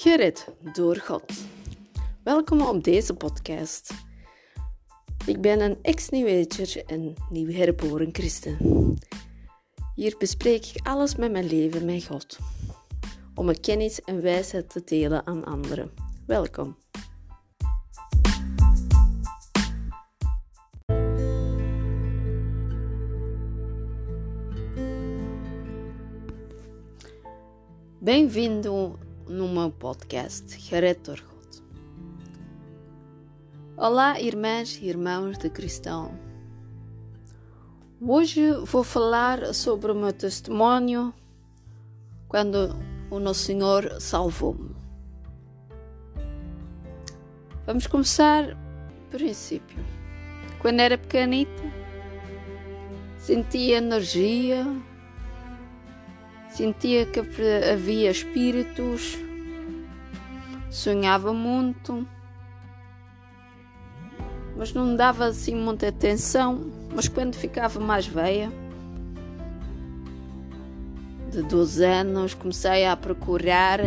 Gered door God. Welkom op deze podcast. Ik ben een ex-New en nieuw herboren christen. Hier bespreek ik alles met mijn leven met God, om mijn kennis en wijsheid te delen aan anderen. Welkom. Bem-vindo no meu podcast Gered por God. Olá, irmãs e irmãos de cristão. Hoje vou falar sobre o meu testemunho quando o nosso Senhor salvou-me. Vamos começar por princípio. Quando era pequenito, sentia energia, Sentia que havia espíritos, sonhava muito, mas não dava assim muita atenção. Mas quando ficava mais velha, de 12 anos, comecei a procurar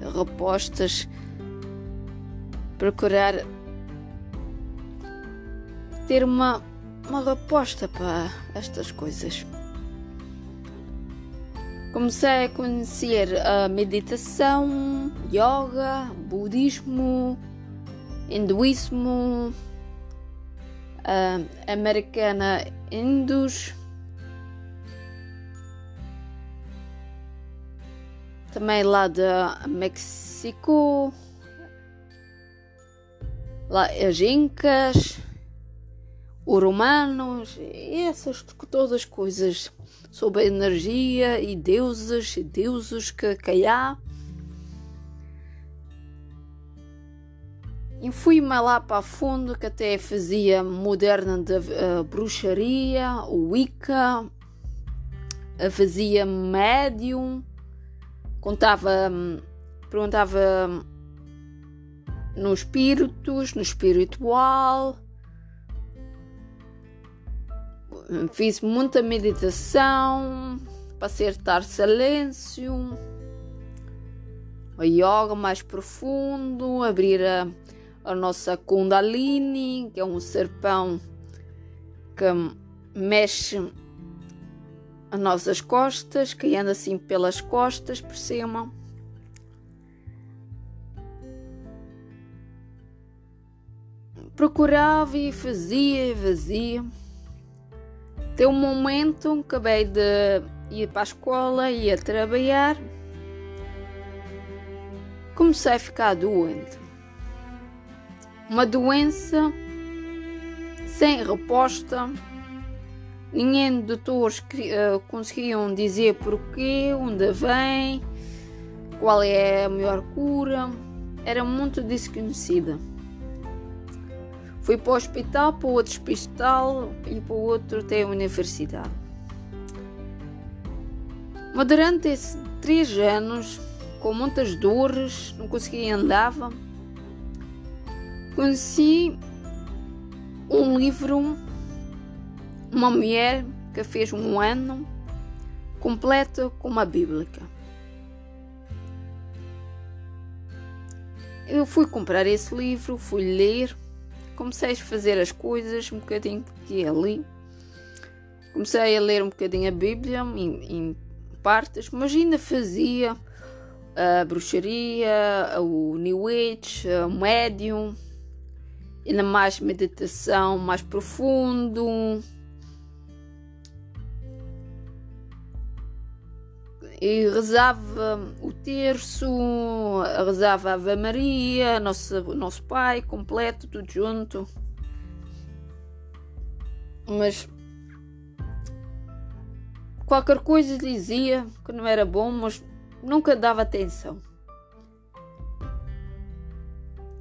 respostas, procurar ter uma, uma resposta para estas coisas. Comecei a conhecer a meditação, yoga, budismo, hinduísmo, a americana hindus, também lá de México, lá as incas, os romanos, essas todas as coisas sobre a energia e deuses e deuses que, que. E fui-me lá para fundo que até fazia moderna de uh, bruxaria, Wicca, uh, fazia médium, contava, um, perguntava um, nos espíritos, no espiritual, fiz muita meditação para acertar silêncio, a yoga mais profundo, abrir a, a nossa Kundalini, que é um serpão que mexe as nossas costas, que anda assim pelas costas por cima. Procurava e fazia e fazia. Tem um momento, acabei de ir para a escola, ia trabalhar, comecei a ficar doente. Uma doença sem resposta. Ninguém doutores uh, conseguiam dizer porquê, onde vem, qual é a melhor cura. Era muito desconhecida. Fui para o hospital, para o outro hospital e para o outro até a universidade. Mas durante esses três anos, com muitas dores, não conseguia andar, conheci um livro, uma mulher que fez um ano completo com uma Bíblia. Eu fui comprar esse livro, fui ler comecei a fazer as coisas um bocadinho que ali. Comecei a ler um bocadinho a Bíblia em, em partes, mas ainda fazia a bruxaria, o New Age, o médium, ainda mais meditação mais profundo. E rezava o terço, rezava a Ave Maria, nosso, nosso Pai completo, tudo junto. Mas qualquer coisa dizia que não era bom, mas nunca dava atenção.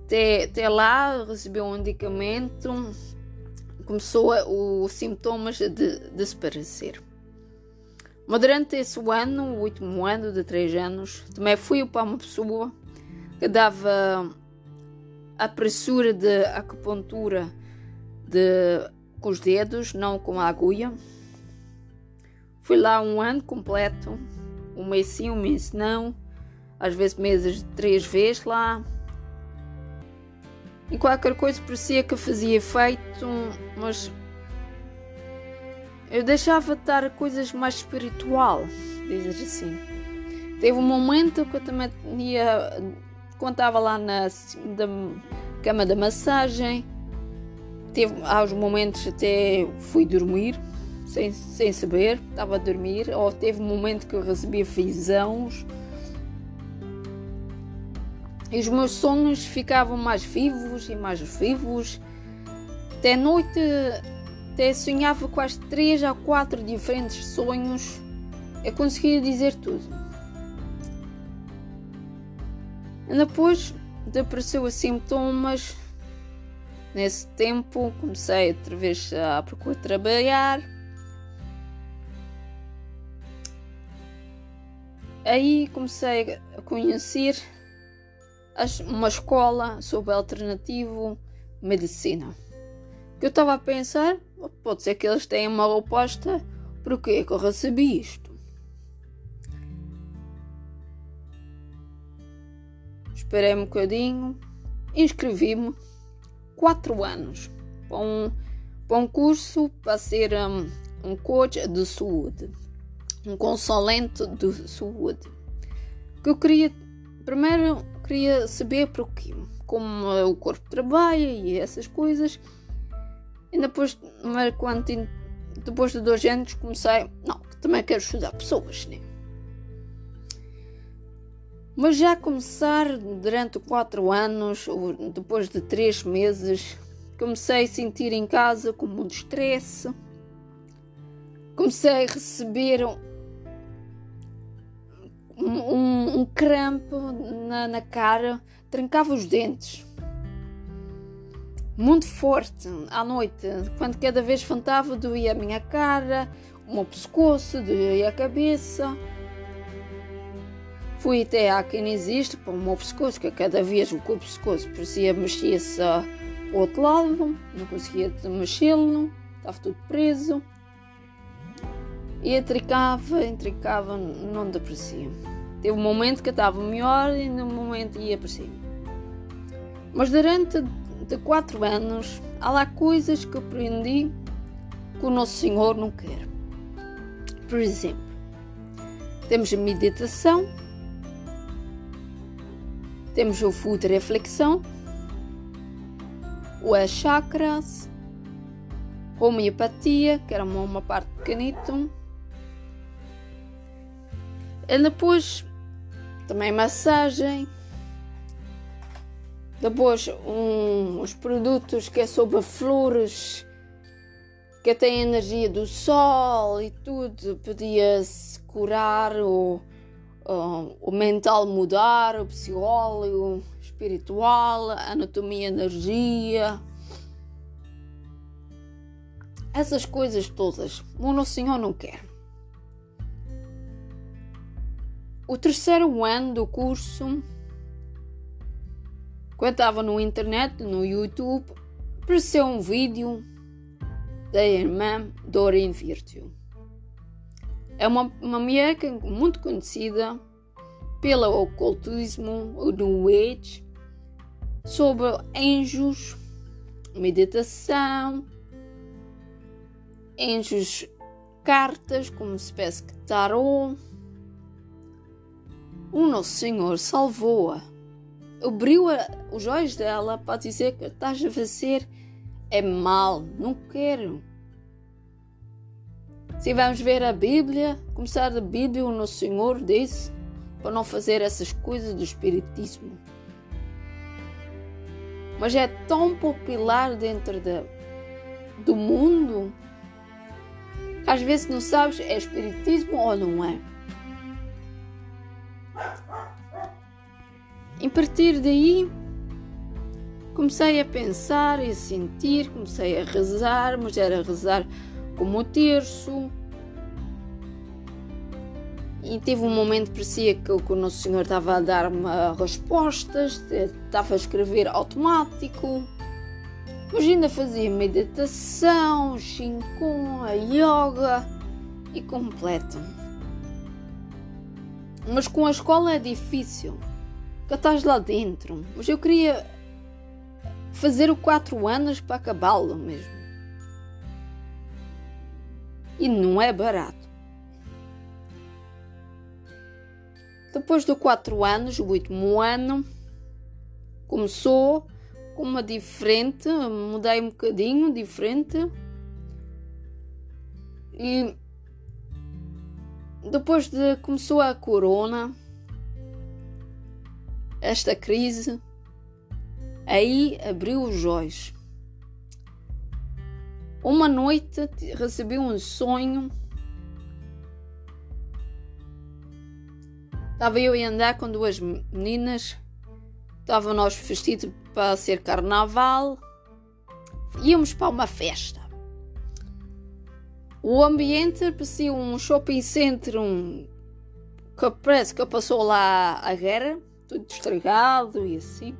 Até, até lá recebeu um medicamento, começou a, os sintomas de desaparecer. Mas durante esse ano, o último ano de três anos, também fui para uma pessoa que dava a pressura de acupuntura de, com os dedos, não com a agulha. Fui lá um ano completo, um mês sim, um mês não. às vezes mesas de três vezes lá. E qualquer coisa parecia que fazia efeito, mas eu deixava de estar coisas mais espiritual, dizes assim. Teve um momento que eu também ia, quando estava lá na da cama da massagem, teve aos momentos até fui dormir, sem, sem saber, estava a dormir, ou teve um momento que eu recebia visões e os meus sonhos ficavam mais vivos e mais vivos. Até noite até sonhava quase três a quatro diferentes sonhos. Eu conseguia dizer tudo. Depois desapareceu os sintomas. Nesse tempo comecei outra vez a procurar trabalhar. Aí comecei a conhecer uma escola sobre alternativo medicina. Que eu estava a pensar, pode ser que eles tenham uma proposta, porque é que eu recebi isto? Esperei um bocadinho, inscrevi-me, quatro anos, para um, para um curso para ser um, um coach de saúde, um consulente de saúde. Que eu queria, primeiro, queria saber para o quê? Como o corpo trabalha e essas coisas. E depois, quando, depois de dois anos, comecei, não, também quero estudar pessoas, né? Mas já começar durante quatro anos, ou depois de três meses, comecei a sentir em casa com muito estresse. Comecei a receber um, um crampo na, na cara, trancava os dentes. Muito forte à noite, quando cada vez fantava, doía a minha cara, o meu pescoço, doía a cabeça. Fui até à existe para o meu pescoço, que cada vez o pescoço parecia mexia-se para o outro lado, não conseguia mexê-lo, estava tudo preso. E entricava, entricava, não deprecia. Teve um momento que estava melhor e no momento ia para cima. Mas durante de quatro anos há lá coisas que aprendi que o Nosso Senhor não quer. Por exemplo, temos a meditação, temos o food de reflexão, o chakras, homeopatia, que era uma, uma parte pequenita, e depois também massagem. Depois um, os produtos que é sobre flores que tem energia do sol e tudo, podia-se curar o, o, o, mental mudar, o psicólogo, espiritual, anatomia, energia. Essas coisas todas, o Nosso Senhor não quer. o terceiro ano do curso, quando estava no internet, no YouTube, apareceu um vídeo da irmã Doreen Virtue. É uma, uma mulher muito conhecida pelo ocultismo, o New Age, sobre anjos, meditação, anjos, cartas, como espécie de tarot, o Nosso Senhor salvou-a. Abriu os olhos dela para dizer que estás a fazer é mal, não quero. Se vamos ver a Bíblia, começar a Bíblia, o Nosso Senhor disse para não fazer essas coisas do Espiritismo. Mas é tão popular dentro de, do mundo que às vezes não sabes é Espiritismo ou não é. E partir daí comecei a pensar e a sentir, comecei a rezar, mas era rezar como o terço. E teve um momento que parecia que o Nosso Senhor estava a dar-me respostas, estava a escrever automático. Mas ainda fazia meditação, Shinkun, a yoga e completo. Mas com a escola é difícil. Já estás lá dentro. Mas eu queria fazer o quatro anos para acabá-lo mesmo. E não é barato. Depois de quatro anos, o último ano, começou com uma diferente, mudei um bocadinho, diferente. E depois de começou a corona, esta crise, aí abriu os olhos. Uma noite recebi um sonho. Estava eu a andar com duas meninas. Estavam nós vestidos para ser carnaval. Íamos para uma festa. O ambiente parecia um shopping center, um que parece que passou lá a guerra, tudo estragado e assim.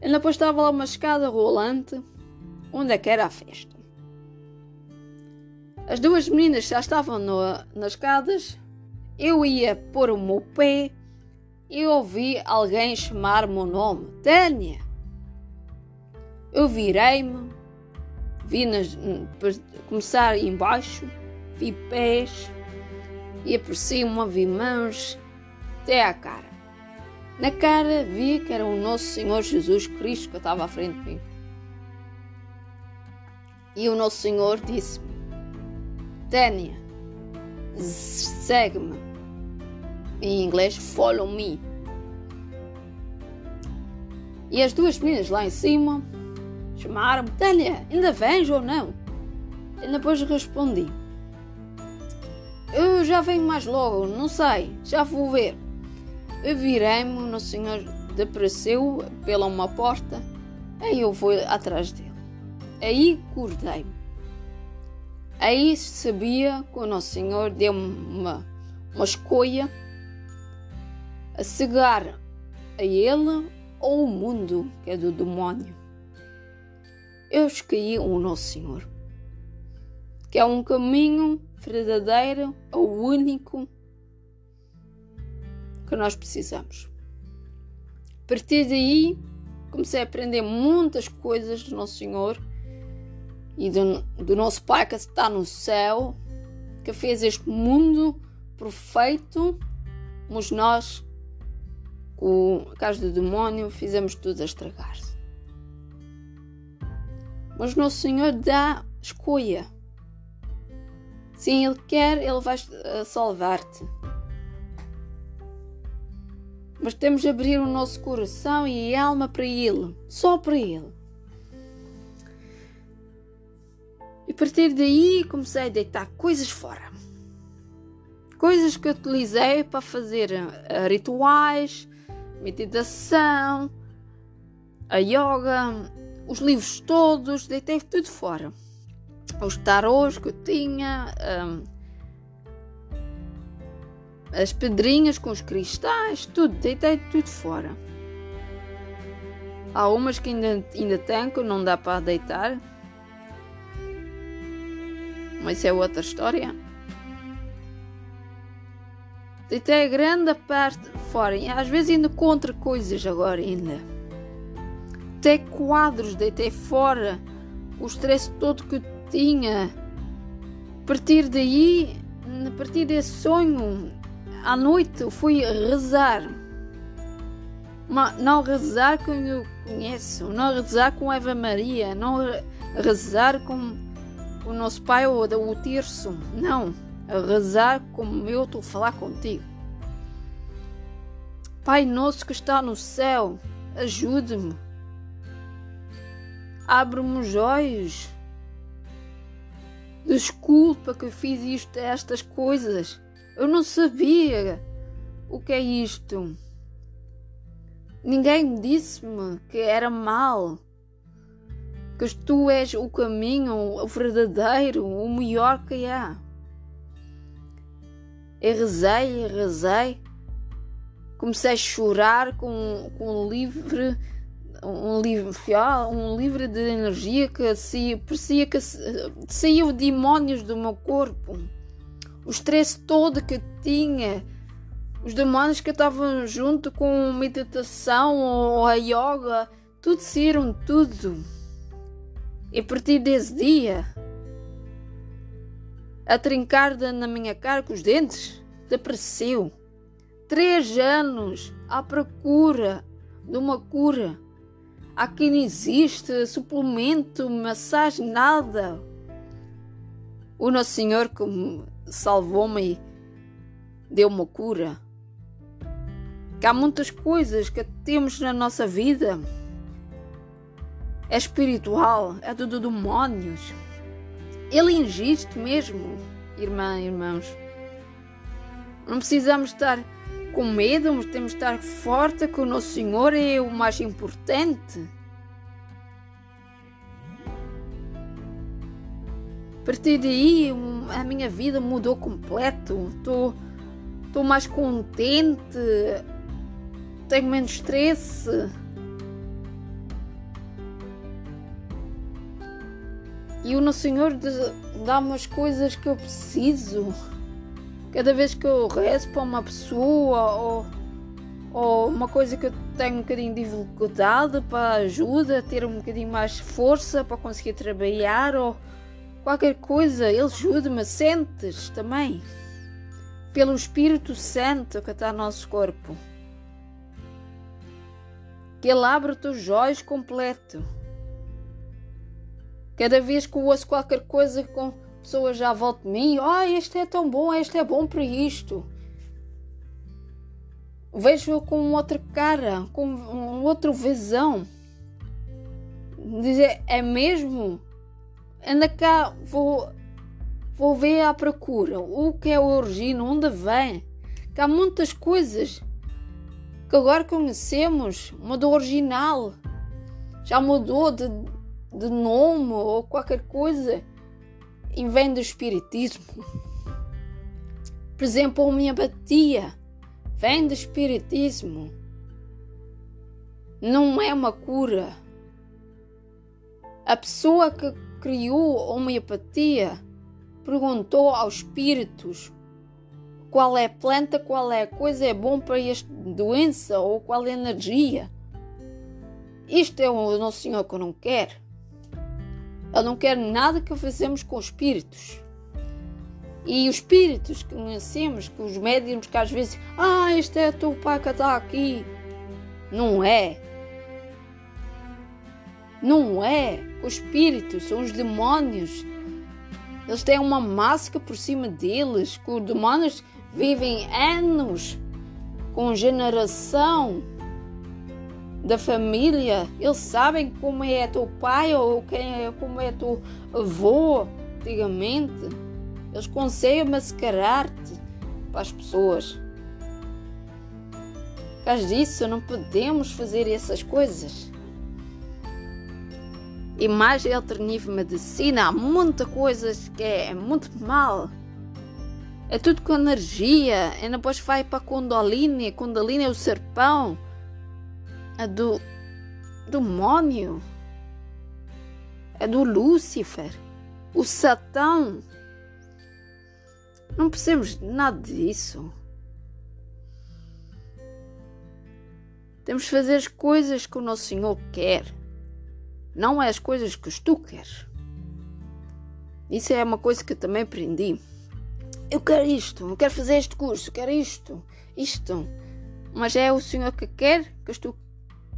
E depois estava lá uma escada rolante, onde é que era a festa. As duas meninas já estavam no, nas escadas, eu ia pôr o meu pé e ouvi alguém chamar meu nome, Tânia. Eu virei-me, vi nas, começar embaixo, vi pés e por cima vi mãos até à cara. Na cara vi que era o nosso Senhor Jesus Cristo que estava à frente de mim. E o nosso Senhor disse-me: Tânia, segue-me. Em inglês, follow me. E as duas meninas lá em cima chamaram-me: Tânia, ainda vens ou não? E depois respondi: Eu já venho mais logo, não sei, já vou ver. Eu virei-me, o Nosso Senhor apareceu pela uma porta, aí eu fui atrás dele. Aí acordei-me. Aí sabia que o Nosso Senhor deu-me uma, uma escolha a cegar a ele ou o mundo que é do demónio. Eu escolhi o Nosso Senhor, que é um caminho verdadeiro, o único que nós precisamos. A partir daí, comecei a aprender muitas coisas do Nosso Senhor e do, do nosso Pai que está no céu, que fez este mundo perfeito, mas nós, com a casa do demónio, fizemos tudo a estragar-se. Mas Nosso Senhor dá escolha. Sim, Ele quer, Ele vai eh, salvar-te. Mas temos de abrir o nosso coração e alma para Ele, só para Ele. E a partir daí comecei a deitar coisas fora. Coisas que utilizei para fazer uh, rituais, meditação, a yoga, os livros todos, deitei tudo fora. Os tarôs que eu tinha, um, as pedrinhas com os cristais, tudo, deitei tudo fora. Há umas que ainda, ainda tenho que não dá para deitar. Mas isso é outra história. Deitei a grande parte fora. E às vezes ainda contra coisas agora ainda. Até quadros deitei fora. O stress todo que tinha. A partir daí, a partir desse sonho, à noite fui rezar. Não rezar como eu conheço, não rezar com Eva Maria, não rezar com o nosso Pai ou o terço, não, rezar como eu estou a falar contigo. Pai nosso que está no céu, ajude-me. Abre-me os olhos. Desculpa que eu fiz isto, estas coisas. Eu não sabia o que é isto. Ninguém disse-me que era mal. Que tu és o caminho, o verdadeiro, o melhor que há. Eu rezei, eu rezei. Comecei a chorar com, com um livre um livro um livro de energia que se, parecia que saiu demónios do meu corpo o estresse todo que tinha, os demônios que estavam junto com meditação ou a yoga, tudo saíram tudo. E a partir desse dia, a trincar na minha cara com os dentes, desapareceu. Três anos à procura de uma cura. Aqui não existe suplemento, massagem, nada. O Nosso Senhor que salvou-me e deu uma cura. Que há muitas coisas que temos na nossa vida. É espiritual, é tudo demónios. Ele existe mesmo, irmã e irmãos. Não precisamos estar com medo, mas temos de estar forte que o nosso Senhor é o mais importante. A partir daí, a minha vida mudou completo. Estou mais contente, tenho menos stress. E o Nosso Senhor dá-me as coisas que eu preciso. Cada vez que eu rezo para uma pessoa ou, ou uma coisa que eu tenho um bocadinho de dificuldade para ajuda, ter um bocadinho mais força para conseguir trabalhar ou qualquer coisa, Ele ajuda-me, sentes também. Pelo Espírito Santo que está no nosso corpo. Que Ele abre os teus olhos completo. Cada vez que eu ouço qualquer coisa com pessoas já à volta de mim, ah, este é tão bom, este é bom para isto. Vejo com outra cara, com outra visão. Dizer, é mesmo? Anda cá, vou, vou ver à procura. O que é o origina, onde vem? Que há muitas coisas que agora conhecemos, mudou original. Já mudou de, de nome ou qualquer coisa e vem do espiritismo. Por exemplo, a homeopatia vem do espiritismo. Não é uma cura. A pessoa que criou a homeopatia perguntou aos espíritos qual é a planta, qual é a coisa é bom para esta doença ou qual é a energia. Isto é o Nosso Senhor que não quero. Ele não quer nada que façamos com espíritos. E os espíritos que conhecemos, que os médiums que às vezes, ah, este é o teu pai que está aqui. Não é. Não é. Os espíritos são os demónios. Eles têm uma máscara por cima deles, que os demónios vivem anos com geração da família, eles sabem como é teu pai ou quem é, como é teu avô antigamente. Eles conseguem mascarar-te para as pessoas. Por causa disso, não podemos fazer essas coisas. E mais alternativa medicina, há muita coisa que é muito mal. É tudo com energia. E depois vai para a Kundalini. Kundalini é o serpão é do demônio, é do Lúcifer, o Satã. Não precisamos de nada disso. Temos de fazer as coisas que o nosso Senhor quer, não é as coisas que tu queres. Isso é uma coisa que também aprendi. Eu quero isto, eu quero fazer este curso, eu quero isto, isto. Mas é o Senhor que quer que tu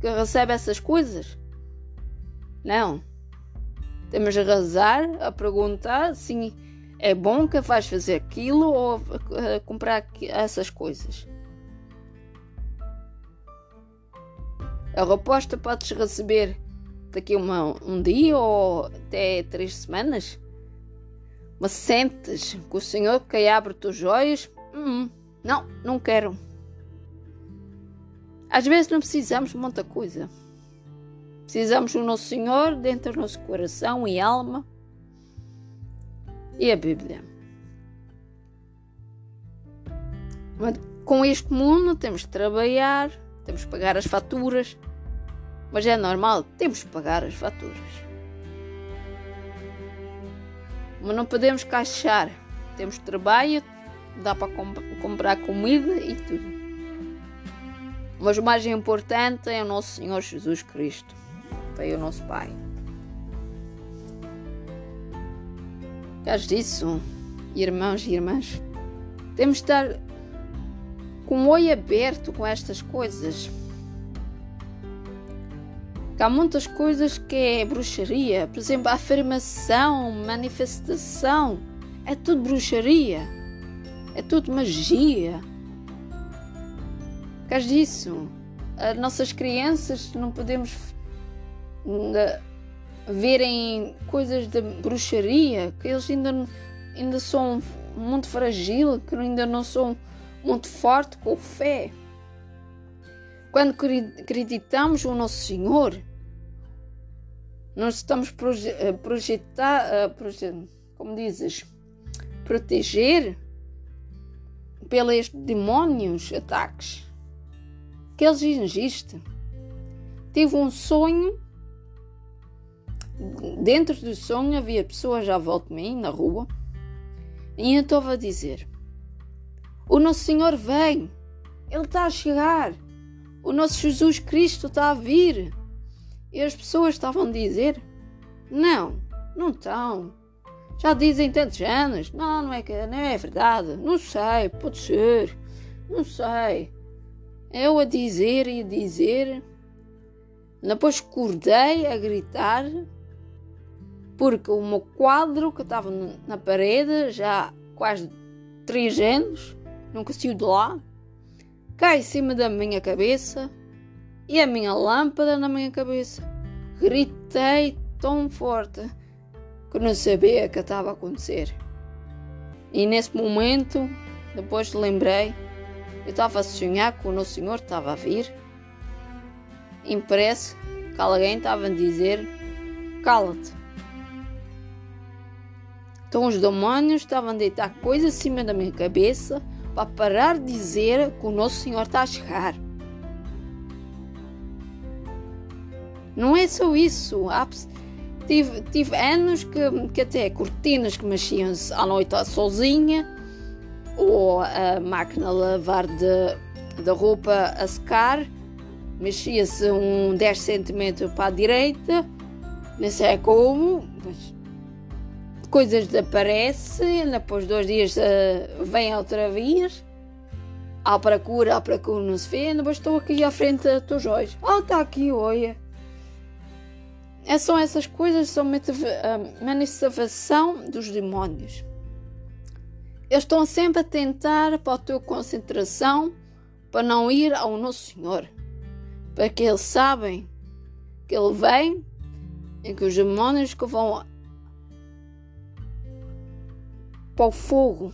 que recebe essas coisas? Não. Temos a rezar, a perguntar se é bom que vais fazer aquilo ou comprar essas coisas. A resposta podes receber daqui uma, um dia ou até três semanas. Mas sentes que o Senhor que abre os teus olhos? Hum, não, não quero. Às vezes não precisamos de muita coisa. Precisamos do Nosso Senhor dentro do nosso coração e alma e a Bíblia. Mas com este mundo temos que trabalhar, temos que pagar as faturas, mas é normal, temos que pagar as faturas. Mas não podemos caixar. Temos trabalho, dá para comp comprar comida e tudo. Mas o mais importante é o nosso Senhor Jesus Cristo. Foi o nosso Pai. Caso disso, irmãos e irmãs, temos de estar com o olho aberto com estas coisas. Que há muitas coisas que é bruxaria. Por exemplo, afirmação, manifestação. É tudo bruxaria. É tudo magia. Por causa disso, as nossas crianças não podemos verem coisas de bruxaria, que eles ainda, ainda são muito frágil, que ainda não são muito forte com fé. Quando acreditamos no Nosso Senhor, nós estamos a projetar, como dizes, proteger pelos demónios ataques que eles existem. Tive um sonho, dentro do sonho havia pessoas à volta de mim na rua e eu estava a dizer: o nosso Senhor vem. Ele está a chegar. O nosso Jesus Cristo está a vir. E as pessoas estavam a dizer: Não, não estão. Já dizem tantos anos. Não, não é, que, não é verdade. Não sei, pode ser. Não sei. Eu a dizer e a dizer. Depois acordei a gritar porque o meu quadro que estava na parede já há quase três anos nunca saiu de lá, cai em cima da minha cabeça e a minha lâmpada na minha cabeça. Gritei tão forte que não sabia o que estava a acontecer. E nesse momento, depois lembrei, eu estava a sonhar que o Nosso Senhor estava a vir. E parece que alguém estava a dizer: Cala-te. Então os demônios estavam a deitar coisas acima da minha cabeça para parar de dizer que o Nosso Senhor está a chegar. Não é só isso. Tive, tive anos que, que até cortinas que mexiam à noite sozinha, ou a máquina a lavar de, de roupa a secar, mexia-se um 10 cm para a direita, não sei como, mas coisas desaparecem, depois dois dias uh, vem outra vez. À procura, à procura, não se vê, depois estou aqui à frente dos olhos. Ah, está aqui, olha. É, são essas coisas, somente a manifestação dos demónios. Eles estão sempre a tentar para a tua concentração para não ir ao Nosso Senhor. Porque eles sabem que Ele vem e que os demónios que vão para o fogo,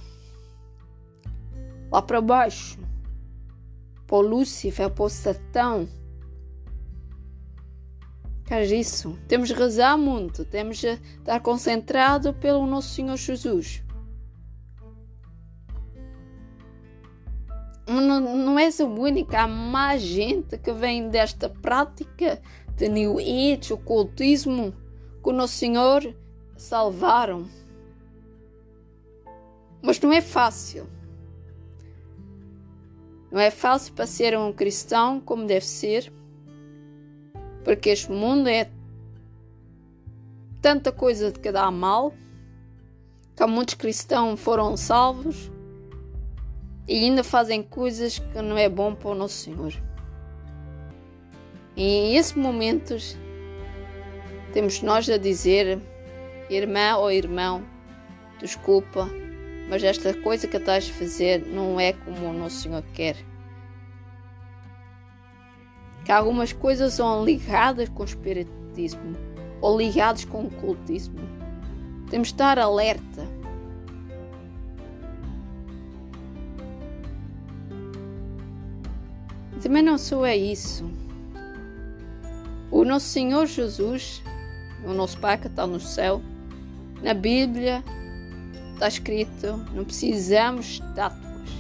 lá para baixo, para o Lúcifer, para o Satão. Faz isso. Temos de rezar muito, temos de estar concentrado pelo nosso Senhor Jesus. Não, não és a única, há mais gente que vem desta prática de New Age, ocultismo, que o Nosso Senhor salvaram. Mas não é fácil. Não é fácil para ser um cristão como deve ser, porque este mundo é tanta coisa que dá mal, que muitos cristãos foram salvos e ainda fazem coisas que não é bom para o nosso Senhor. E em esses momentos temos nós a dizer, irmã ou irmão, desculpa, mas esta coisa que estás a fazer não é como o nosso Senhor quer. Que algumas coisas são ligadas com o espiritismo ou ligadas com o cultismo. Temos de estar alerta. Também não só é isso. O nosso Senhor Jesus, o nosso Pai que está no céu, na Bíblia, Está escrito: não precisamos estátuas.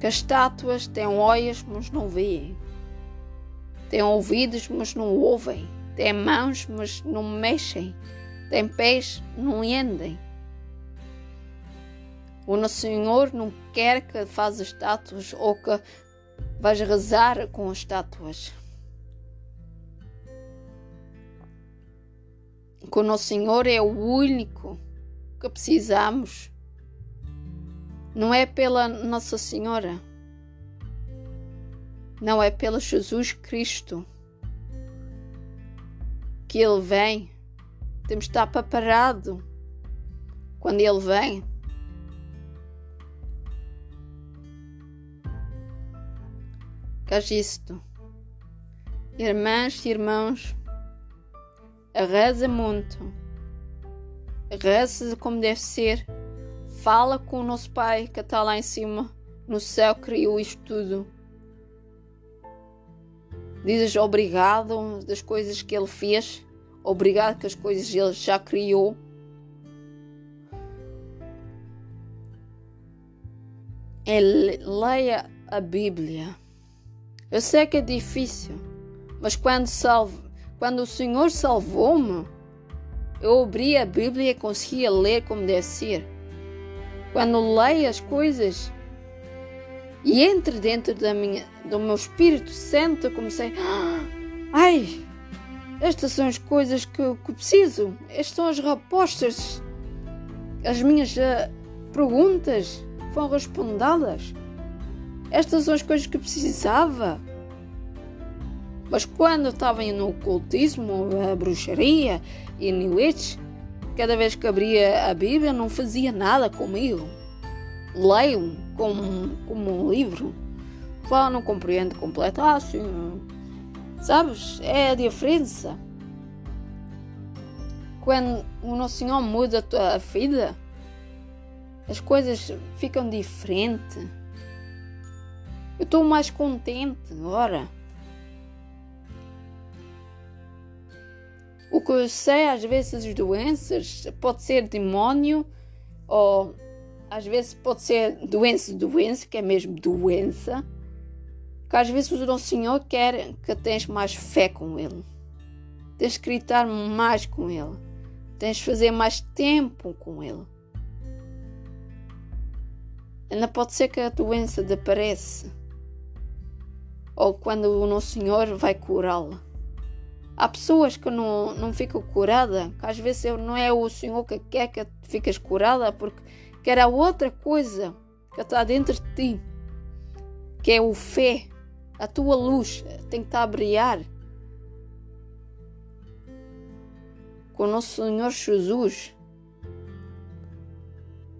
Que as estátuas têm olhos, mas não veem. Têm ouvidos, mas não ouvem. Têm mãos, mas não mexem. Têm pés, não andem. O nosso Senhor não quer que faça estátuas ou que Vais rezar com as estátuas. Que o Nosso Senhor é o único que precisamos. Não é pela Nossa Senhora. Não é pelo Jesus Cristo que Ele vem. Temos de estar preparado quando Ele vem. Queres isto? Irmãs e irmãos, reza muito. Reza como deve ser. Fala com o nosso Pai que está lá em cima, no céu, criou isto tudo. Dizes obrigado das coisas que Ele fez. Obrigado que as coisas Ele já criou. É, leia a Bíblia. Eu sei que é difícil, mas quando, salvo, quando o Senhor salvou-me, eu abri a Bíblia e conseguia ler como deve ser. Quando leio as coisas e entre dentro da minha, do meu Espírito Santo, comecei, ah, ai, estas são as coisas que, que preciso, estas são as respostas, as minhas uh, perguntas foram respondidas. Estas são as coisas que precisava. Mas quando estava no ocultismo, a bruxaria e New Age, cada vez que abria a Bíblia não fazia nada comigo. Leio como, como um livro. Fala, não compreendo completo. Ah, sim. Sabes? É a diferença. Quando o Nosso Senhor muda a tua vida, as coisas ficam diferentes. Eu estou mais contente agora. Que eu sei, às vezes, as doenças pode ser demônio ou às vezes pode ser doença, doença, que é mesmo doença. Que às vezes o Nosso Senhor quer que tens mais fé com Ele. Tens que gritar mais com Ele. Tens que fazer mais tempo com Ele. Ainda pode ser que a doença desapareça. Ou quando o Nosso Senhor vai curá-la. Há pessoas que não, não ficam curadas, que às vezes não é o Senhor que quer que fiques curada, porque quer a outra coisa que está dentro de ti, que é o fé, a tua luz tem que estar a brilhar. Com o nosso Senhor Jesus.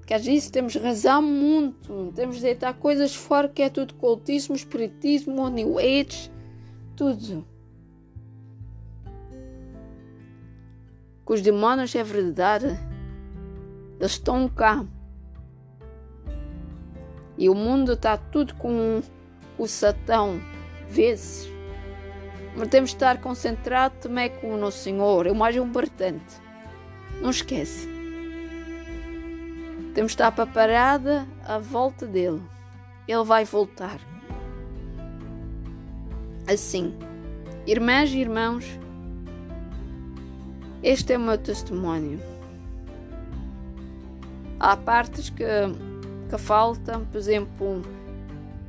Que às vezes temos razão muito, temos de deitar coisas fora que é tudo cultismo, espiritismo, new age, tudo. Que os demônios é verdade. Eles estão cá. E o mundo está tudo com o Satão, vezes. Mas temos de estar concentrados também com o nosso Senhor, é o mais importante. Não esquece. Temos de estar preparada à volta dele. Ele vai voltar. Assim, irmãs e irmãos, este é o meu testemunho. Há partes que, que faltam, por exemplo,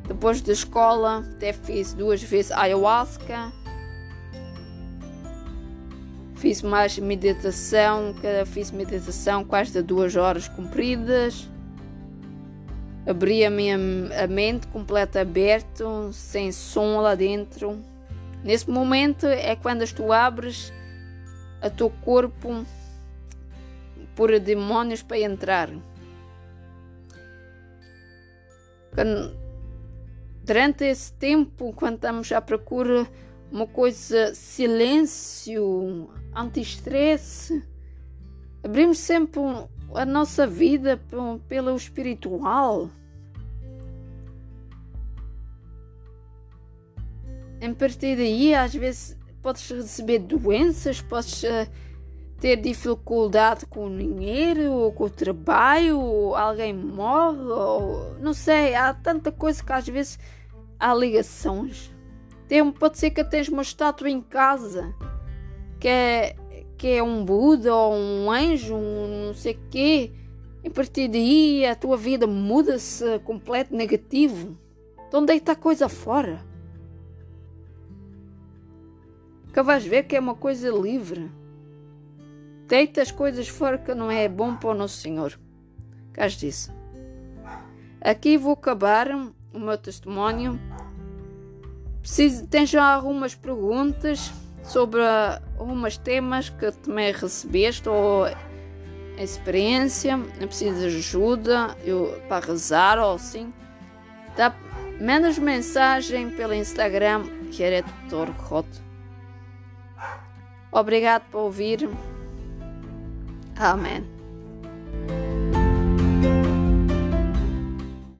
depois da escola, até fiz duas vezes ayahuasca. Fiz mais meditação, fiz meditação quase de duas horas compridas. Abri a minha a mente completa aberta, sem som lá dentro. Nesse momento é quando tu abres a teu corpo por demónios para entrar. Durante esse tempo, quando estamos à procura uma coisa, silêncio, anti-estresse, abrimos sempre a nossa vida pelo espiritual. Em partir daí, às vezes podes receber doenças, podes uh, ter dificuldade com o dinheiro, ou com o trabalho, ou alguém morre, ou não sei, há tanta coisa que às vezes há ligações. Tem, pode ser que tens uma estátua em casa que é, que é um Buda ou um anjo, um não sei o quê. A partir daí a tua vida muda-se completo negativo. Então deita a coisa fora. Que vais ver que é uma coisa livre. Deita as coisas fora que não é bom para o Nosso Senhor. Cás disso. Aqui vou acabar o meu testemunho. Preciso, tem já algumas perguntas sobre alguns temas que também recebeste ou experiência, preciso de ajuda eu, para rezar ou assim, tá? Mandas mensagem pelo Instagram, que é Dr. Rot. Obrigado por ouvir. Amém.